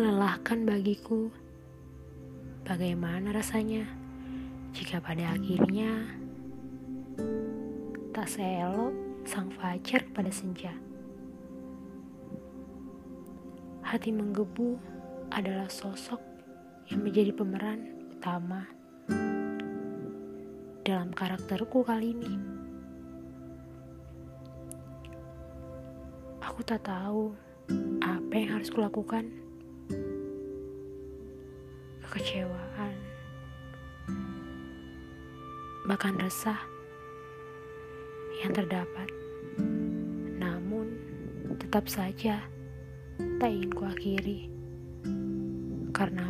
melelahkan bagiku. Bagaimana rasanya jika pada akhirnya tak seelok sang fajar pada senja. Hati menggebu adalah sosok yang menjadi pemeran utama dalam karakterku kali ini. Aku tak tahu apa yang harus kulakukan. Kekecewaan, bahkan resah yang terdapat. Namun, tetap saja tak ingin kuakhiri karenamu.